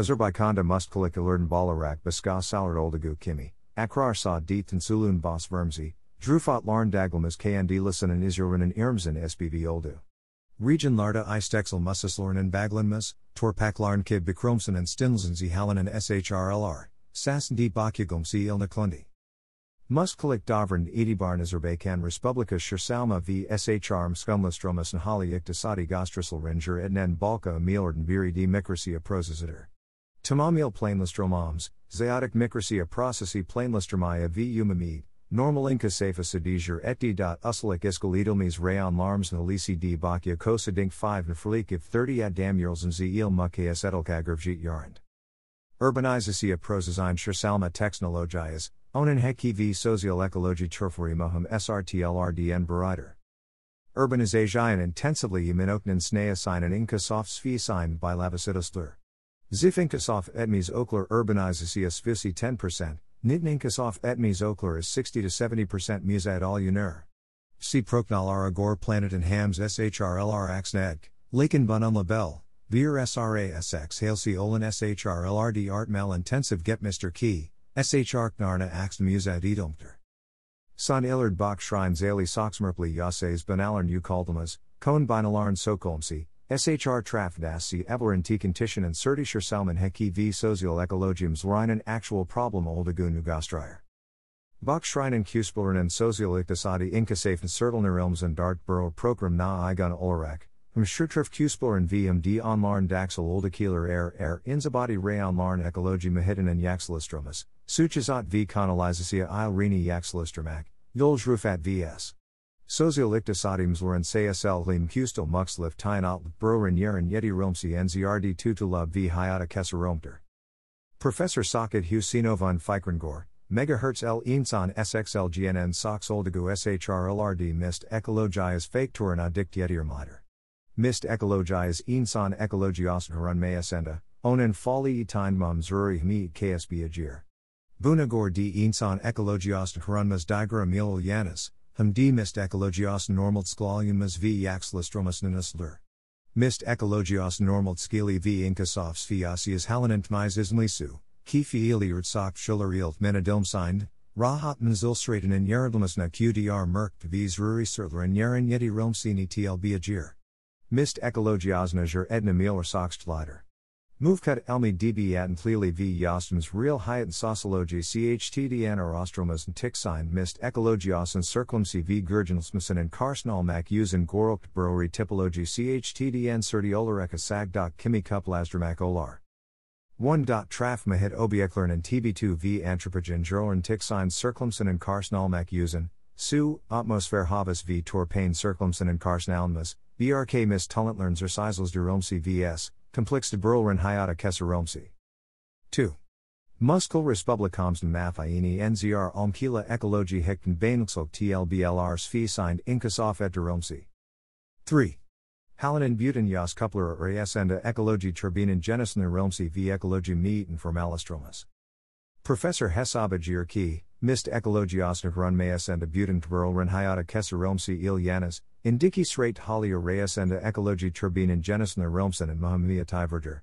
Azerbaijanda mustkulik alerden balarak baska salard oldagu kimi, akrar sa diet and sulun bas vermzi, drufat larn daglmas knd listen and isurinen irmzen SBV oldu. Region larda istexel mussislorn and baglanmas, torpaklarn kib bikromsen and stinlsen zi hallen and SHRLR, sassen die bakjagum si ilnaklundi. Muskalik davran Edibarn Azerbaijan Respublika Shirsalma v Shrm Skumlastromas and Hali Iktisadi Gostrisel Ranger Ednen Balka Emilorden Biri di Mikrasia Prosesitor. Tamamil Plainlistromams, Zayotic Mikrasia Processi Plainlistromaya v Umamid, Normal Inka Safa Sadiger et d. Usalik Iskalidilmes Rayon Larms Nalisi d. Bakya Kosadink 5 Nfrlik if 30 Adam Yurlsen z il Mukas Edelkagervjit Yarand. Urbanizacija Prozazyme Shirsalma Technologias, Onen heki v socioecology turfuri mohum srtlrdn berider. Urbanization intensively iminoknen snaeasinen inkasof sviesign by lavasitusler. Zif inkasof etmis okler urbanizacija svisi 10%, nitn inkasof etmis okler is 60 to 70% musad all unur. See proknal aragor planet and hams shrlr axnedk, laken bun unlabel, vir srasx halesi olan shrlrd art mal intensive get Mr. Key. SHR Knarna axt musad edomter. Son Illard Bach Shrine Zali Soxmerpli Yases Benalern Ukaldamas, Kohn Binalarn Sokolmsi, SHR Traf Dasi Evlerin Tikantishan and Sertischer Salman Heki v Social Ecologiums Reinen Actual Problem Oldagun Ugastrier. Bach Shrinen Kuspelern and Social Iktisadi Inkasafen Sertelner Ilms and Dart Borough Program Na Igon Olarak, from Schutrif Kuspelern VMD Onlarn Daxel Oldakieler Air Air Inzabadi Rayon Larn Ecology Mahidin and Yaxelistromas, Suchazat v Kanalizacia il Rini Yaxelistromak, Rufat vs. Sociolictisadims Loren CSL Lim Kustel Muxlif Tynat Brorin Yeren Yeti Romsi NZRD Tutula v Hayata Kesaromter. Professor Socket Husinovan Fikrangor, Megahertz L Insan SXL GNN Sox Oldagu SHR Mist Ecologias Fake Turin Addict Yetirmider. Mist Ecologias Insan Ecologios Harun Mayasenda, Onen Fali Etine Mum Zuri Hmi KSB Ajir. Bunagor di Insan Ecologios Harunmas Digra Mil Yanis, Hum di Mist Ecologios Normalt Sklaliumas v Yaxlistromas Ninusler. Mist Ecologios Normalt Skili v Inkasofs Fiasias Halenant Misismlisu, Kifi Iliard Sok Schuller Ilt Minadilm signed, Rahat Mzilstraten in Yeridlmas na QDR Merk v Zruri Sertler in Yeren Yeti Romsini TLB Ajir. Mist Ecologiosnager Edna Mieler. Movkat Elmi DB Atten Clearly v Yostums Real Hyatt Sociology CHTDN or Ostromas and Tick Sign Mist Ecologios and Circumci v Gurgensmussen and Karsnal Mac Usen Gorokt Brewery Typology CHTDN Certiolareka Sag. Kimi Cup Lasdramak Olar. 1. Traf Mahit Obieklern and TB2 v Anthropogen Tick Sign Circumson and Karsnal Mac Usen, Su, Atmosphäre Havas v Torpain Circumson and Karsnalmas, BRK Miss Tullentlerns Erseisels de Romsi vs, Complex de Burlren Hayata Kesseromsi. 2. Muskel Republikamsten Mafaini NZR Almkila Ecologie Hekten Bainxok TLBLR Svi signed Inkasof et de Romsi. 3. Hallinen Buten Jas Kupler Resenda Ecologie Turbinen Genisner Romsi v Ecologie Meeten Formalistromas. Professor Ki, Mist Ecologios Run Mayasenda Buten Tberlren Hayata Kesser Romsi Il Yanis, Indiki Srate Halia Reasenda Ecologie Turbinen Genisner Romsen and Mahamia Tiverger.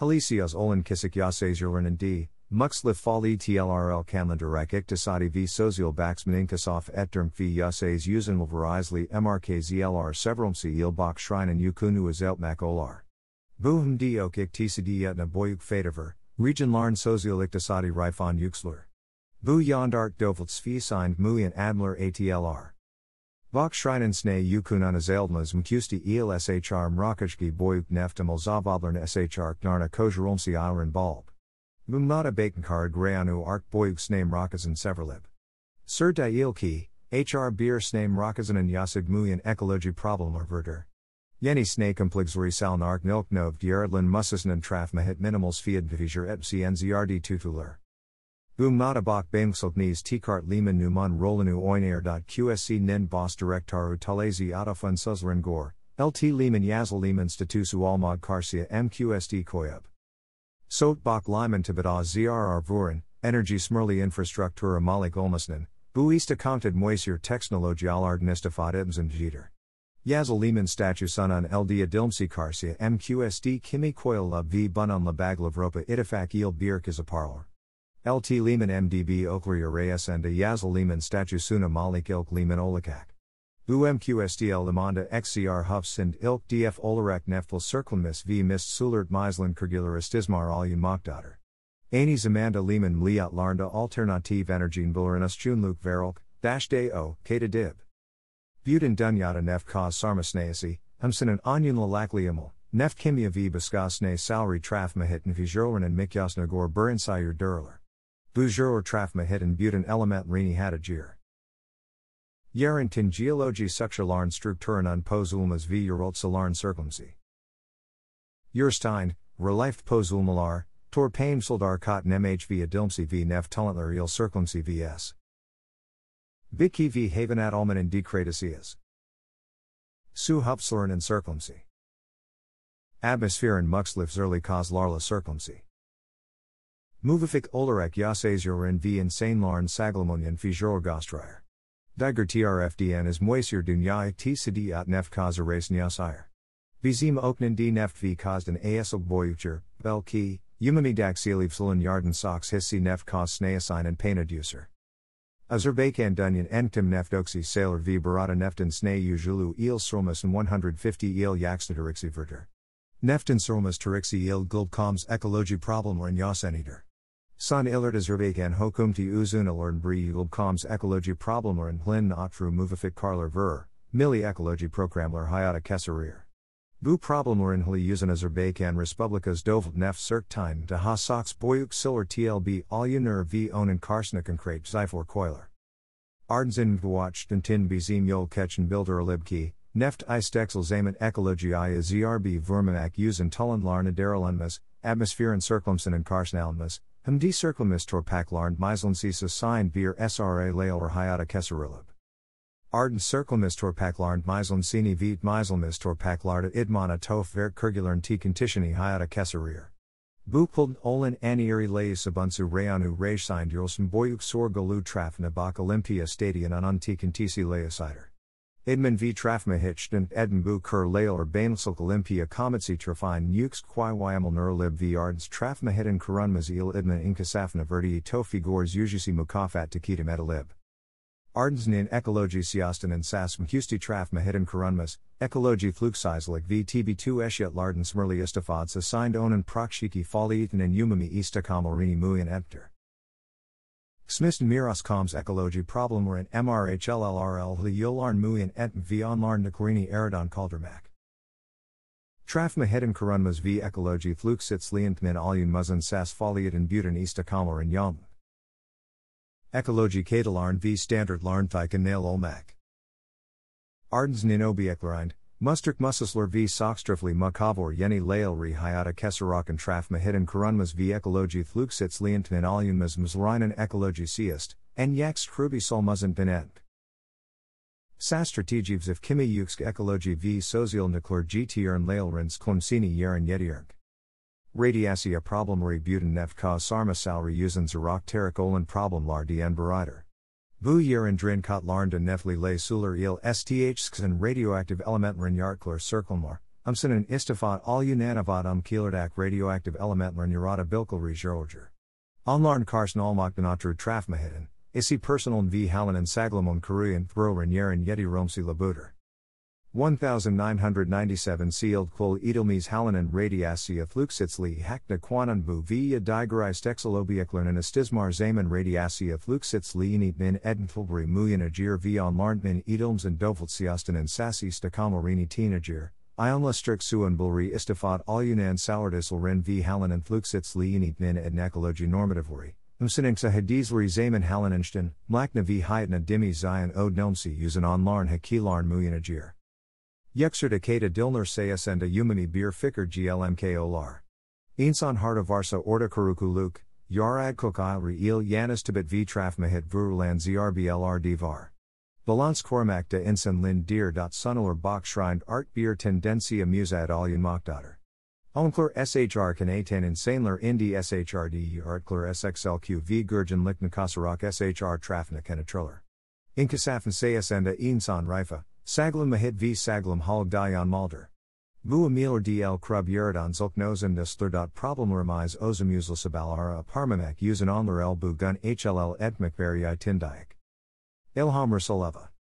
Halicias Olin Kisik Yasazurlan and D. Muxlif Fali TLRL Kanlandarak Iktisadi v Social Baxman Inkasof Etterm fi Yasaz Usen Verizli MRK ZLR Severumsi Ilbach Shrine and Yukunu Azeltmak Olar. Buhum Diok Iktisadi Etna Boyuk Fadever, Region Larn Social Iktisadi Rifon Yuxler. Bu Yondart Dovelt Svi signed Muyan Adler ATLR. Vok Shrinen Sne Yukunan Azeldmas Mkusti Il SHR Mrakashki Boyuk Neftamel Zavadlern SHR Knarna Kojeromsi Iron Bulb. Mumnata Bakenkard Grayanu Ark Boyuk Sname Rakazan Severlib. Sir Dailki, HR Beer Sname Rakazan and Yasig Muyan Ecology Problem Verder. Yeni Sne Komplexuri Salnark Nilk Nov Gieradlin Musisnan Traf Mahit Minimals Fiat Divisor Epsi NZRD Tutuler. Boom nada bak baimxelknes tikart liman numan rolanu oinair.qsc nin boss directaru talazi atafun suzleren gor, lt liman yazel liman statusu almod karsia mqsd koyub. Sot bak liman tibida zrr vuren, energy smurli infrastruktur malik olmasnen, buista compted moisir technologialar nistifat ibsen jeter. Yazel Lehman statue sun on LD Adilmsi Karsia MQSD Kimi Coil La V Bunon La Baglavropa Itifak Il Birk is a parlor. LT Lehman MDB Oaklery Reyes and a Yazel Lehman statue Suna Malik Ilk Lehman Olikak. UMQSDL Limanda XCR Hufs and Ilk DF Olarek Neftel Circlemis V Mist Sulert Meisland Kergular Istismar Alun Mokdater. Anis Amanda Lehman Mliat Larnda Alternative Energien Bullerinus Junluk Verelk, Dash Day O, Kata Dib. Buten Dunyata Nef Kaz Sarmasneasi, Humsen and Onion Lalakliamel, Nef Kimia V Baskasne Salary Traf Mahit and Vijurlan and Mikyas Nagor Burinsayur Durler. Bujur Traf Mahit and Buten Element Rini Hadajir. Yarentin Geologie Sukshalarn Strukturen an Pozulmas v Uroltsalarn Circumsi. Urstein, Relieft Pozulmalar, Tor Pain Soldar Kot MHV Adilmsi v Nef Tullentler Il Circumsi vs. Biki v Havenat Alman in Decraticias. Su Hupslern in Circumsi. Atmosphere and Muxlifs early cause Larla Circumsi. Movifik Olerek Yasazur in v Insane Larn Saglamonian Fijor Gostrier. Diger TRFDN is Moisir Dunyai T Sidi at Nef Kaz Erase Nyasire. Vizim Oknan D Neft V Kazdan ASL Boyucher, Belki, Umami Daxiliv Sulan Yarden Sox Hissi Nef Kaz Snayasign and Pain Aducer. Azerbaijan Dunyan Enktim Neftoxi Sailor v Barata Neftin Snay Ujulu Il and 150 Il Yaxnatarixi Verter. Neftin Sromas Tarixi Il Gulbkoms Ecology Problem or Yaseniter. San Illert Azerbaijan Hokumti Uzun Alern Bri Gulbkoms Ecology Problem or in Hlin Notru Movifik Karler Ver, mili Ecology Programler Hayata Kesarir. Bu problemler hli yüzen Azerbaycan Respublikas dovelt nef Sirktine de ha sox boyuk siller tlb alunur v onen karsnik and krate zyfor koiler. Ardensin gwacht tin bizim yol ketchen bilder libki, neft istexel zaman ekologi i zrb vermamak usen tullen larna derelunmas, atmospheren circumsen and karsnalmas, hum d circlumis torpak larn meislensis sign beer sra lael or hyata keserilib. Arden cirkelmistor paklarnd meislen sini vit meiselmistor paklarda idmana tof ver kurgulern t contitioni hyata kesarir. Bukpulden olin anieri leis abunsu rayanu reichsind yulsen boyuk sor golu trafna bak olympia stadion an unti contisi leisider. Idman v trafma hitchten edinbu kur lail or bainsilk olympia cometsi trafine nukes qui wyamel neurolib v ardens trafma hidden kurunmas il idman inkasafna verdi tofi gors ujusi mukafat takitam edalib. Ardensnin ekologi siastan and sasm husti traf mahidden korunmas, ekologi fluxislik v tb2 eshiat larden smurli istafads assigned onen prokshiki falieten and umami istakamalrini muyan epter. Smisten miras koms ekologi problemer in MRHLLRL the yolarn muyan et v onlarn eridon kaldermak. Traf mahidden korunmas v ekologi fluxits lientmin alyun muzan sas faliet and butan istakamal in yom. Ecology Katalarn v Standard larn Larnthike Nail Olmak. Ardens Ninobi Eklarinde, Musterk Musisler v Sockstrifli Mukavor Yeni Laelri Hayata Kesarakan Traf Mahidden Kurunmas v Ecology Flugsitz Lientmin Alunmas Msreinen Ecology Siest, en Yaks Krubi Solmuzen Binet. Sastrategivs of Kimi Yuksk Ecology v Sozial Nuklur GTern Laelrins Klumsini Yeren Yediernk. Radiacia problemari buten neft cause sarma salary usen zerak terik olan problem lar dien berider. Bu yeren drin kot larnda nefli le suler il sthsken radioactive element yartkler circlemar, umsen en istifat al unanavad um kielerdak radioactive element urata bilkelri gerolger. Onlarn karsen almakdanatru trafmahiden, isi personal v hallen en saglamon kuruyan throren yeren yeti romsi labuter. 1997 sealed quol edelmes halanen radiacia fluxitzli hakna quananbu via digereistexelobieklernen istismar zaman radiacia fluxitzli init min edenfulbri muyan agir vion larntmin edelms and doveltsiasten and sassi stakamorini teenagir, Ionla strik suan bulri istifat alunan sourdisel ren v init min ednecology normativori. Umsiningsa hadizli zaman halanensten, mlakna v hyatna dimi zion od nelmsi usen on larn hakilarn muyan Kata Dilner Sayasenda Umami Bir Fikr GLMK Olar. Insan Harta Varsa Orda Kurukuluk, Yarad Kokilri Il Yanis Tibet V Traf Mahit Vurulan ZRBLR Divar. Balance Kormak de Insan Lin Deer. Sunneler Bach Schreind Art Bier Tendencia Musad Alyan Mokdater. Onkler SHR Kanaten Insanler Indi SHRD Artkler SXLQ V Gurjan Liknakasarak SHR Trafna Kenetriller. Inkasafen Sayasenda Insan Rifa. Saglum Mahit v Saglum Halg Dayan Malder. Bu Emil DL Krub Yeradan Zulknozen Nestler. Problem Remize Ozum Uzlasabalara Parmamek Usan Onler El Bu Gun HLL Et McBerry Tindayak. Ilham Rasuleva.